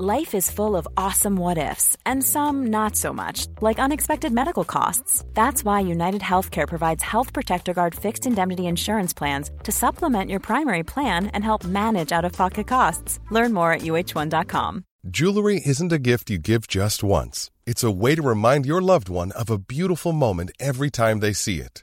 Life is full of awesome what ifs, and some not so much, like unexpected medical costs. That's why United Healthcare provides Health Protector Guard fixed indemnity insurance plans to supplement your primary plan and help manage out of pocket costs. Learn more at uh1.com. Jewelry isn't a gift you give just once. It's a way to remind your loved one of a beautiful moment every time they see it.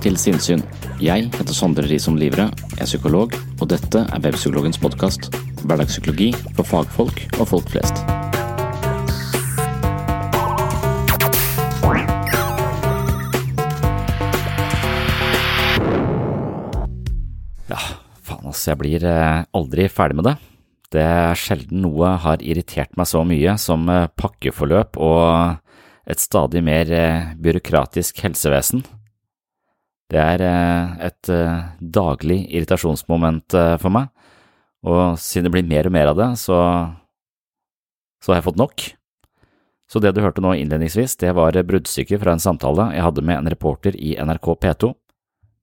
Velkommen til Sinnsyn. Jeg heter Sondre Risom Livre, jeg er psykolog, og dette er Webpsykologens podkast. Hverdagspsykologi for fagfolk og folk flest. Ja, faen altså, jeg blir eh, aldri ferdig med det. Det er sjelden noe har irritert meg så mye som eh, pakkeforløp og et stadig mer eh, byråkratisk helsevesen. Det er et daglig irritasjonsmoment for meg, og siden det blir mer og mer av det, så, så har jeg fått nok. Så det du hørte nå innledningsvis, det var bruddstykket fra en samtale jeg hadde med en reporter i NRK P2.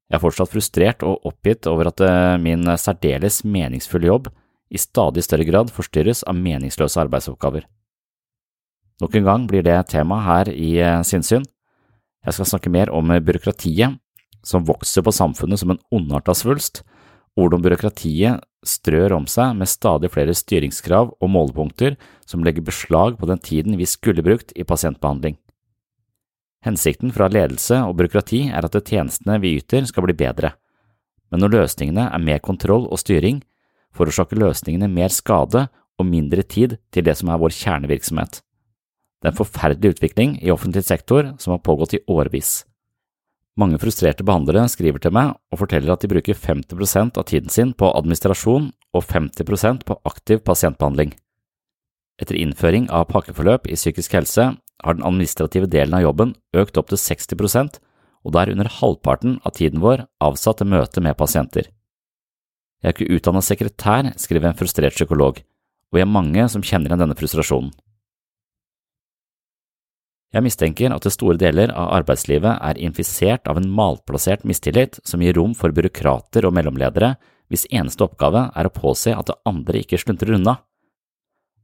Jeg er fortsatt frustrert og oppgitt over at min særdeles meningsfulle jobb i stadig større grad forstyrres av meningsløse arbeidsoppgaver. Nok en gang blir det tema her i Sinnsyn. Jeg skal snakke mer om byråkratiet, som vokser på samfunnet som en ondarta svulst, og hvordan byråkratiet strør om seg med stadig flere styringskrav og målepunkter som legger beslag på den tiden vi skulle brukt i pasientbehandling. Hensikten fra ledelse og byråkrati er at tjenestene vi yter skal bli bedre, men når løsningene er mer kontroll og styring, forårsaker løsningene mer skade og mindre tid til det som er vår kjernevirksomhet. Det er en forferdelig utvikling i offentlig sektor som har pågått i årevis. Mange frustrerte behandlere skriver til meg og forteller at de bruker 50% av tiden sin på administrasjon og 50% på aktiv pasientbehandling. Etter innføring av pakkeforløp i psykisk helse har den administrative delen av jobben økt opp til 60 og det er under halvparten av tiden vår avsatt til møte med pasienter. Jeg er ikke utdannet sekretær, skriver en frustrert psykolog, og vi er mange som kjenner igjen denne frustrasjonen. Jeg mistenker at det store deler av arbeidslivet er infisert av en malplassert mistillit som gir rom for byråkrater og mellomledere hvis eneste oppgave er å påse at det andre ikke sluntrer unna.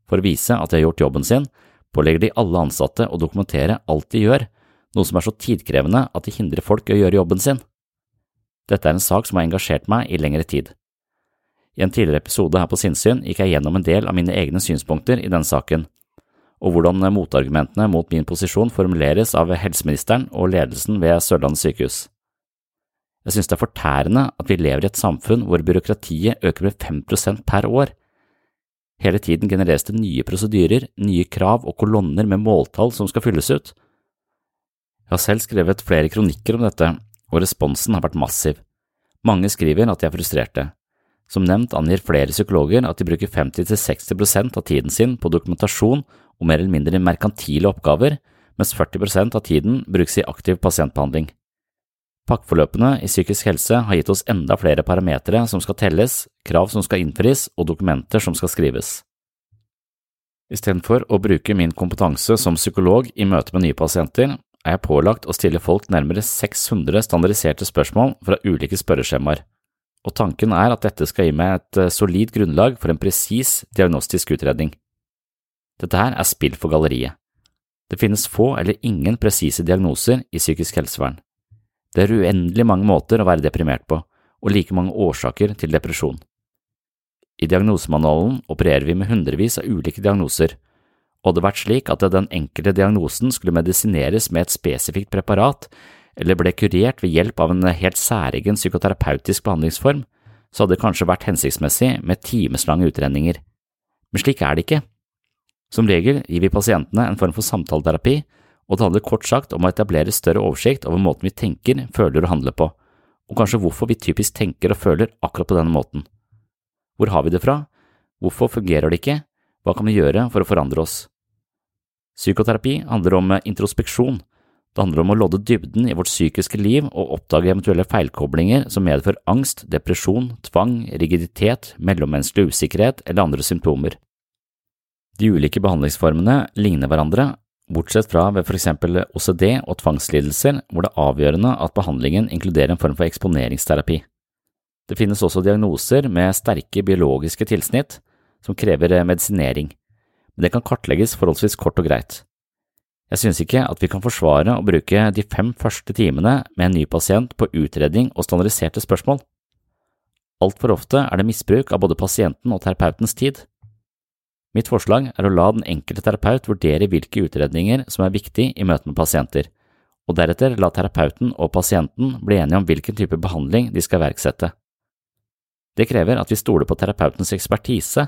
For å vise at de har gjort jobben sin, pålegger de alle ansatte å dokumentere alt de gjør, noe som er så tidkrevende at det hindrer folk i å gjøre jobben sin. Dette er en sak som har engasjert meg i lengre tid. I en tidligere episode her på Sinnsyn gikk jeg gjennom en del av mine egne synspunkter i denne saken, og hvordan motargumentene mot min posisjon formuleres av helseministeren og ledelsen ved Sørlandet sykehus. Jeg synes det er fortærende at vi lever i et samfunn hvor byråkratiet øker med 5% per år. Hele tiden genereres det nye prosedyrer, nye krav og kolonner med måltall som skal fylles ut. Jeg har selv skrevet flere kronikker om dette, og responsen har vært massiv. Mange skriver at de er frustrerte. Som nevnt angir flere psykologer at de bruker 50–60% av tiden sin på dokumentasjon og mer eller mindre merkantile oppgaver, mens 40% av tiden brukes i aktiv pasientbehandling. Pakkeforløpene i psykisk helse har gitt oss enda flere parametere som skal telles, krav som skal innfris og dokumenter som skal skrives. Istedenfor å bruke min kompetanse som psykolog i møte med nye pasienter, er jeg pålagt å stille folk nærmere 600 standardiserte spørsmål fra ulike spørreskjemaer, og tanken er at dette skal gi meg et eh, solid grunnlag for en presis diagnostisk utredning. Dette her er spill for galleriet. Det finnes få eller ingen presise diagnoser i psykisk helsevern. Det er uendelig mange måter å være deprimert på, og like mange årsaker til depresjon. I diagnosemanualen opererer vi med hundrevis av ulike diagnoser, og det vært slik at den enkelte diagnosen skulle medisineres med et spesifikt preparat, eller ble kurert ved hjelp av en helt særegen psykoterapeutisk behandlingsform, så hadde det kanskje vært hensiktsmessig med timeslange utredninger. Men slik er det ikke. Som regel gir vi pasientene en form for samtaleterapi, og det handler kort sagt om å etablere større oversikt over måten vi tenker, føler og handler på, og kanskje hvorfor vi typisk tenker og føler akkurat på denne måten. Hvor har vi det fra? Hvorfor fungerer det ikke? Hva kan vi gjøre for å forandre oss? Psykoterapi handler om introspeksjon, det handler om å lodde dybden i vårt psykiske liv og oppdage eventuelle feilkoblinger som medfører angst, depresjon, tvang, rigiditet, mellommenneskelig usikkerhet eller andre symptomer. De ulike behandlingsformene ligner hverandre, bortsett fra ved for eksempel OCD og tvangslidelser hvor det er avgjørende at behandlingen inkluderer en form for eksponeringsterapi. Det finnes også diagnoser med sterke biologiske tilsnitt som krever medisinering, men det kan kartlegges forholdsvis kort og greit. Jeg synes ikke at vi kan forsvare å bruke de fem første timene med en ny pasient på utredning og standardiserte spørsmål. Altfor ofte er det misbruk av både pasienten og terapeutens tid. Mitt forslag er å la den enkelte terapeut vurdere hvilke utredninger som er viktig i møte med pasienter, og deretter la terapeuten og pasienten bli enige om hvilken type behandling de skal iverksette. Det krever at vi stoler på terapeutens ekspertise,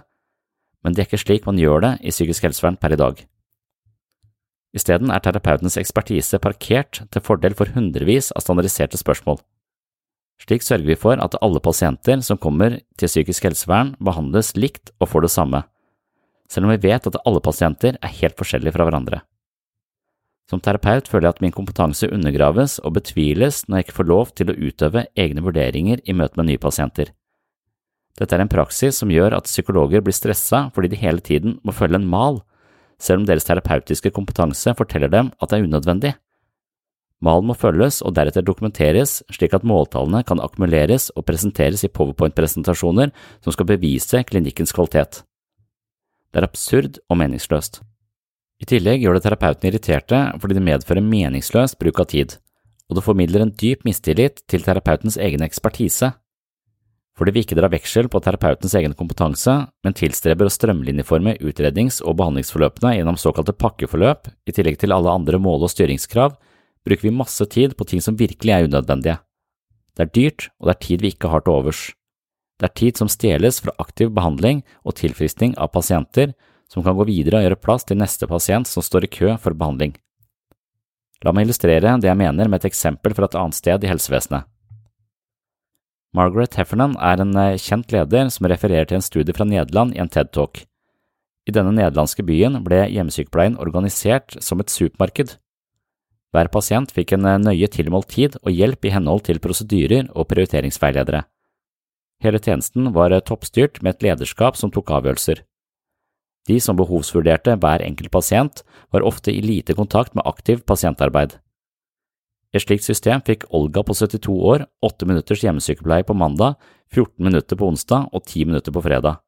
men det er ikke slik man gjør det i psykisk helsevern per i dag. Isteden er terapeutens ekspertise parkert til fordel for hundrevis av standardiserte spørsmål. Slik sørger vi for at alle pasienter som kommer til psykisk helsevern, behandles likt og får det samme, selv om vi vet at alle pasienter er helt forskjellige fra hverandre. Som terapeut føler jeg at min kompetanse undergraves og betviles når jeg ikke får lov til å utøve egne vurderinger i møte med nye pasienter. Dette er en praksis som gjør at psykologer blir stressa fordi de hele tiden må følge en mal selv om deres terapeutiske kompetanse forteller dem at det er unødvendig. Malen må følges og deretter dokumenteres slik at måltallene kan akkumuleres og presenteres i powerpoint-presentasjoner som skal bevise klinikkens kvalitet. Det er absurd og meningsløst. I tillegg gjør det terapeuten irriterte fordi det medfører meningsløs bruk av tid, og det formidler en dyp mistillit til terapeutens egen ekspertise fordi vi ikke drar veksel på terapeutens egen kompetanse, men tilstreber å strømlinjeforme utrednings- og behandlingsforløpene gjennom såkalte pakkeforløp, i tillegg til alle andre mål- og styringskrav, bruker vi masse tid på ting som virkelig er unødvendige. Det er dyrt, og det er tid vi ikke har til overs. Det er tid som stjeles fra aktiv behandling og tilfriskning av pasienter som kan gå videre og gjøre plass til neste pasient som står i kø for behandling. La meg illustrere det jeg mener med et eksempel fra et annet sted i helsevesenet. Margaret Heffernan er en eh, kjent leder som refererer til en studie fra Nederland i en TED-talk. I denne nederlandske byen ble hjemmesykepleien organisert som et supermarked. Hver pasient fikk en eh, nøye tilmålt tid og hjelp i henhold til prosedyrer og prioriteringsveiledere. Hele tjenesten var eh, toppstyrt med et lederskap som tok avgjørelser. De som behovsvurderte hver enkelt pasient, var ofte i lite kontakt med aktiv pasientarbeid. Et slikt system fikk Olga på 72 år 8 minutters hjemmesykepleie på mandag, 14 minutter på onsdag og 10 minutter på fredag.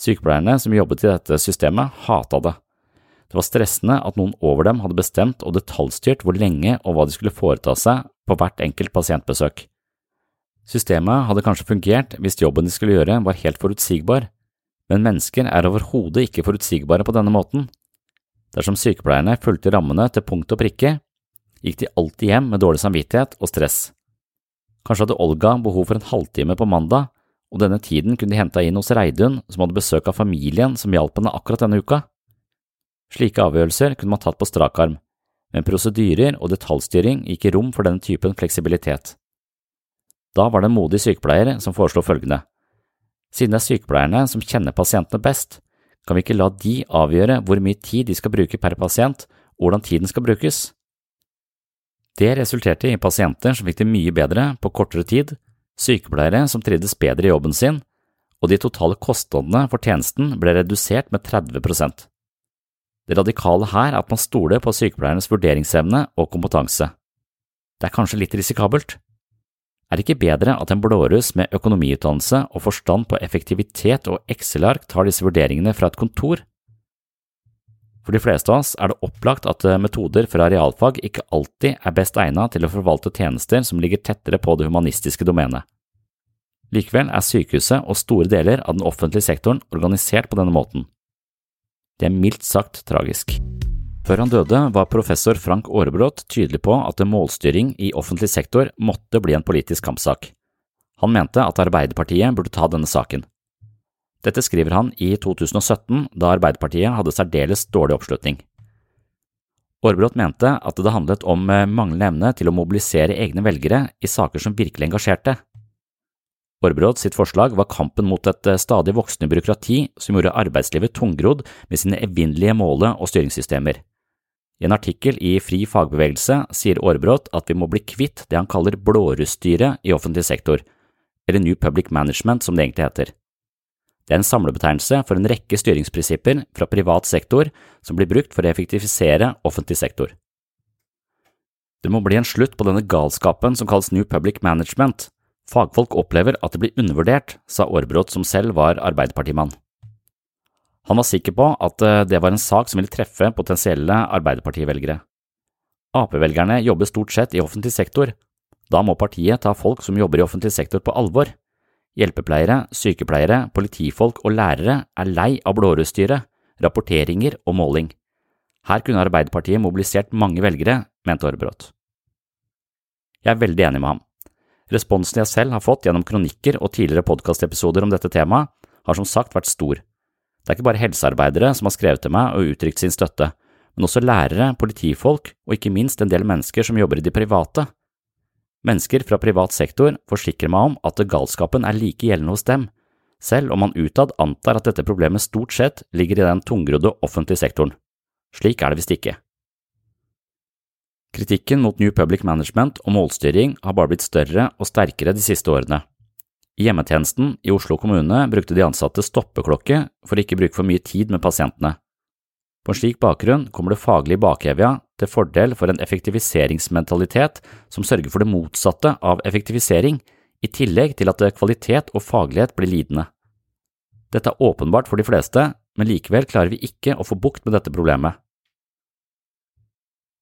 Sykepleierne som jobbet i dette systemet, hata det. Det var stressende at noen over dem hadde bestemt og detaljstyrt hvor lenge og hva de skulle foreta seg på hvert enkelt pasientbesøk. Systemet hadde kanskje fungert hvis jobben de skulle gjøre var helt forutsigbar, men mennesker er overhodet ikke forutsigbare på denne måten. Dersom sykepleierne fulgte rammene til punkt og prikke, gikk de alltid hjem med dårlig samvittighet og stress. Kanskje hadde Olga behov for en halvtime på mandag, og denne tiden kunne de henta inn hos Reidun, som hadde besøk av familien som hjalp henne akkurat denne uka. Slike avgjørelser kunne man tatt på strak arm, men prosedyrer og detaljstyring gikk i rom for denne typen fleksibilitet. Da var det en modig sykepleier som foreslo følgende. Siden det er sykepleierne som kjenner pasientene best, kan vi ikke la de avgjøre hvor mye tid de skal bruke per pasient og hvordan tiden skal brukes. Det resulterte i pasienter som fikk det mye bedre på kortere tid, sykepleiere som trivdes bedre i jobben sin, og de totale kostnadene for tjenesten ble redusert med 30% Det radikale her er at man stoler på sykepleiernes vurderingsevne og kompetanse. Det er kanskje litt risikabelt, er det ikke bedre at en blåruss med økonomiutdannelse og forstand på effektivitet og Excel-ark tar disse vurderingene fra et kontor? For de fleste av oss er det opplagt at eh, metoder fra realfag ikke alltid er best egnet til å forvalte tjenester som ligger tettere på det humanistiske domenet. Likevel er sykehuset og store deler av den offentlige sektoren organisert på denne måten. Det er mildt sagt tragisk. Før han døde, var professor Frank Aarebrot tydelig på at målstyring i offentlig sektor måtte bli en politisk kampsak. Han mente at Arbeiderpartiet burde ta denne saken. Dette skriver han i 2017, da Arbeiderpartiet hadde særdeles dårlig oppslutning. Aarebrot mente at det handlet om manglende evne til å mobilisere egne velgere i saker som virkelig engasjerte. Aarbrot sitt forslag var kampen mot et stadig voksende byråkrati som gjorde arbeidslivet tungrodd med sine evinnelige måle- og styringssystemer. I en artikkel i Fri fagbevegelse sier Aarbrot at vi må bli kvitt det han kaller blårussstyret i offentlig sektor, eller New Public Management som det egentlig heter. Det er en samlebetegnelse for en rekke styringsprinsipper fra privat sektor som blir brukt for å effektivisere offentlig sektor. Det må bli en slutt på denne galskapen som kalles New Public Management. Fagfolk opplever at det blir undervurdert, sa Aarbrot som selv var arbeiderpartimann. Han var sikker på at eh, det var en sak som ville treffe potensielle Arbeiderparti-velgere. Ap-velgerne jobber stort sett i offentlig sektor. Da må partiet ta folk som jobber i offentlig sektor på alvor. Hjelpepleiere, sykepleiere, politifolk og lærere er lei av blårødstyret, rapporteringer og måling. Her kunne Arbeiderpartiet mobilisert mange velgere, mente Aarbrot. Jeg er veldig enig med ham. Responsen jeg selv har fått gjennom kronikker og tidligere podkastepisoder om dette temaet, har som sagt vært stor. Det er ikke bare helsearbeidere som har skrevet til meg og uttrykt sin støtte, men også lærere, politifolk og ikke minst en del mennesker som jobber i de private. Mennesker fra privat sektor forsikrer meg om at galskapen er like gjeldende hos dem, selv om man utad antar at dette problemet stort sett ligger i den tungrodde offentlige sektoren. Slik er det visst ikke. Kritikken mot New Public Management og målstyring har bare blitt større og sterkere de siste årene. Hjemmetjenesten i Oslo kommune brukte de ansatte stoppeklokke for å ikke bruke for mye tid med pasientene. På en slik bakgrunn kommer det faglige bakevja til fordel for en effektiviseringsmentalitet som sørger for det motsatte av effektivisering, i tillegg til at kvalitet og faglighet blir lidende. Dette er åpenbart for de fleste, men likevel klarer vi ikke å få bukt med dette problemet.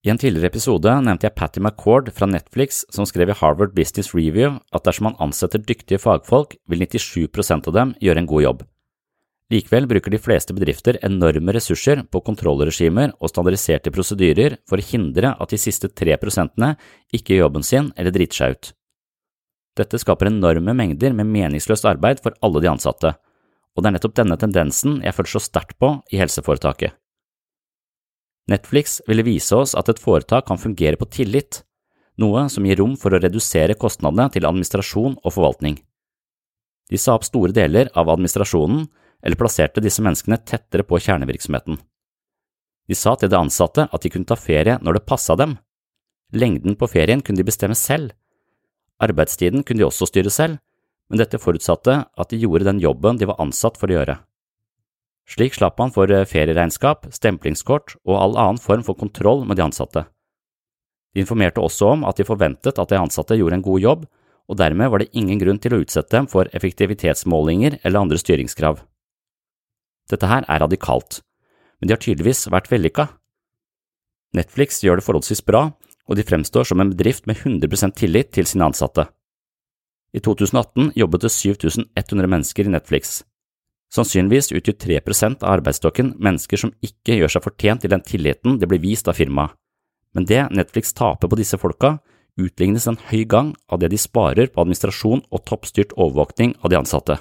I en tidligere episode nevnte jeg Patty McCord fra Netflix som skrev i Harvard Business Review at dersom man ansetter dyktige fagfolk, vil 97 av dem gjøre en god jobb. Likevel bruker de fleste bedrifter enorme ressurser på kontrollregimer og standardiserte prosedyrer for å hindre at de siste tre prosentene ikke gjør jobben sin eller driter seg ut. Dette skaper enorme mengder med meningsløst arbeid for alle de ansatte, og det er nettopp denne tendensen jeg føler så sterkt på i helseforetaket. Netflix ville vise oss at et foretak kan fungere på tillit, noe som gir rom for å redusere kostnadene til administrasjon og forvaltning. De sa opp store deler av administrasjonen, eller plasserte disse menneskene tettere på kjernevirksomheten. De sa til de ansatte at de kunne ta ferie når det passa dem. Lengden på ferien kunne de bestemme selv. Arbeidstiden kunne de også styre selv, men dette forutsatte at de gjorde den jobben de var ansatt for å gjøre. Slik slapp man for ferieregnskap, stemplingskort og all annen form for kontroll med de ansatte. De informerte også om at de forventet at de ansatte gjorde en god jobb, og dermed var det ingen grunn til å utsette dem for effektivitetsmålinger eller andre styringskrav. Dette her er radikalt, men de har tydeligvis vært vellykka. Netflix gjør det forholdsvis bra, og de fremstår som en bedrift med 100% tillit til sine ansatte. I 2018 jobbet det 7100 mennesker i Netflix. Sannsynligvis utgjør 3% av arbeidsstokken mennesker som ikke gjør seg fortjent til den tilliten det blir vist av firmaet, men det Netflix taper på disse folka, utlignes en høy gang av det de sparer på administrasjon og toppstyrt overvåkning av de ansatte.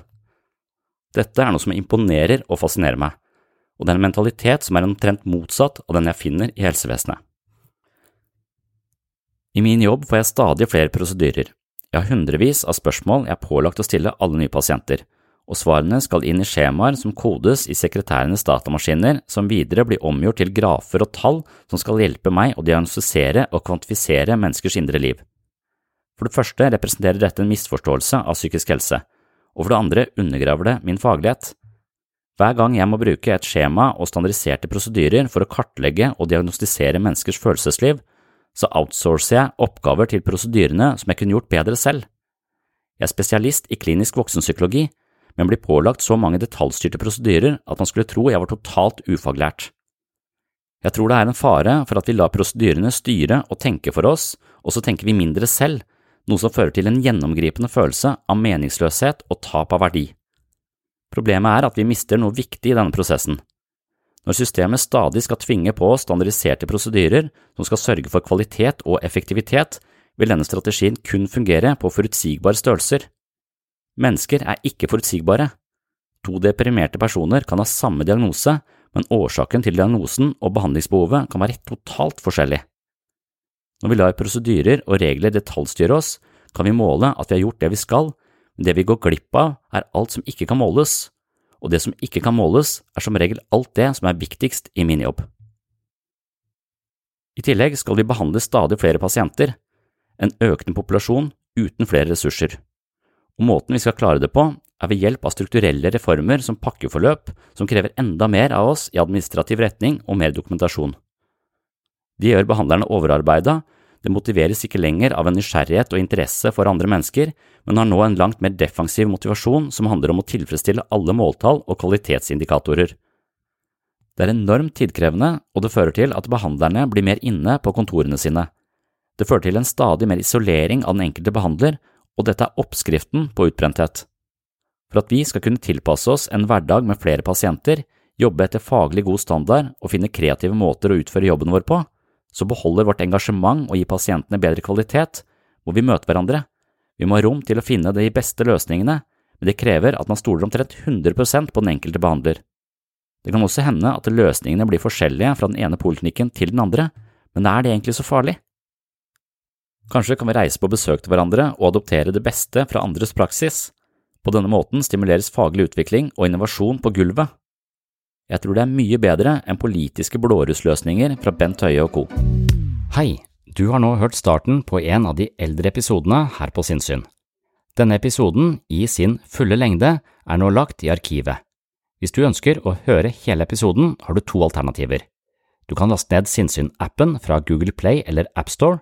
Dette er noe som imponerer og fascinerer meg, og det er en mentalitet som er omtrent motsatt av den jeg finner i helsevesenet. I min jobb får jeg stadig flere prosedyrer. Jeg har hundrevis av spørsmål jeg er pålagt å stille alle nye pasienter, og svarene skal inn i skjemaer som kodes i sekretærenes datamaskiner, som videre blir omgjort til grafer og tall som skal hjelpe meg å diagnostisere og kvantifisere menneskers indre liv. For det første representerer dette en misforståelse av psykisk helse, og for det andre undergraver det min faglighet. Hver gang jeg må bruke et skjema og standardiserte prosedyrer for å kartlegge og diagnostisere menneskers følelsesliv, så outsourcer jeg oppgaver til prosedyrene som jeg kunne gjort bedre selv. Jeg er spesialist i klinisk voksenpsykologi, men blir pålagt så mange detaljstyrte prosedyrer at man skulle tro jeg var totalt ufaglært. Jeg tror det er en fare for at vi lar prosedyrene styre og tenke for oss, og så tenker vi mindre selv, noe som fører til en gjennomgripende følelse av meningsløshet og tap av verdi. Problemet er at vi mister noe viktig i denne prosessen. Når systemet stadig skal tvinge på standardiserte prosedyrer som skal sørge for kvalitet og effektivitet, vil denne strategien kun fungere på forutsigbare størrelser. Mennesker er ikke forutsigbare. To deprimerte personer kan ha samme diagnose, men årsaken til diagnosen og behandlingsbehovet kan være totalt forskjellig. Når vi lar prosedyrer og regler detaljstyre oss, kan vi måle at vi har gjort det vi skal, men det vi går glipp av, er alt som ikke kan måles, og det som ikke kan måles, er som regel alt det som er viktigst i min jobb. I tillegg skal vi behandle stadig flere pasienter, en økende populasjon uten flere ressurser og måten vi skal klare det på, er ved hjelp av strukturelle reformer som pakkeforløp som krever enda mer av oss i administrativ retning og mer dokumentasjon. De gjør behandlerne overarbeida, det motiveres ikke lenger av en nysgjerrighet og interesse for andre mennesker, men har nå en langt mer defensiv motivasjon som handler om å tilfredsstille alle måltall og kvalitetsindikatorer. Det er enormt tidkrevende, og det fører til at behandlerne blir mer inne på kontorene sine. Det fører til en stadig mer isolering av den enkelte behandler, og dette er oppskriften på utbrenthet. For at vi skal kunne tilpasse oss en hverdag med flere pasienter, jobbe etter faglig god standard og finne kreative måter å utføre jobben vår på, så beholder vårt engasjement og gir pasientene bedre kvalitet, må vi møte hverandre. Vi må ha rom til å finne de beste løsningene, men det krever at man stoler omtrent 100% på den enkelte behandler. Det kan også hende at løsningene blir forskjellige fra den ene poliklinikken til den andre, men er det egentlig så farlig? Kanskje kan vi reise på besøk til hverandre og adoptere det beste fra andres praksis. På denne måten stimuleres faglig utvikling og innovasjon på gulvet. Jeg tror det er mye bedre enn politiske blårusløsninger fra Bent Høie og co. Hei, du har nå hørt starten på en av de eldre episodene her på Sinnsyn. Denne episoden, i sin fulle lengde, er nå lagt i arkivet. Hvis du ønsker å høre hele episoden, har du to alternativer. Du kan laste ned Sinnsyn-appen fra Google Play eller AppStore,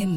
in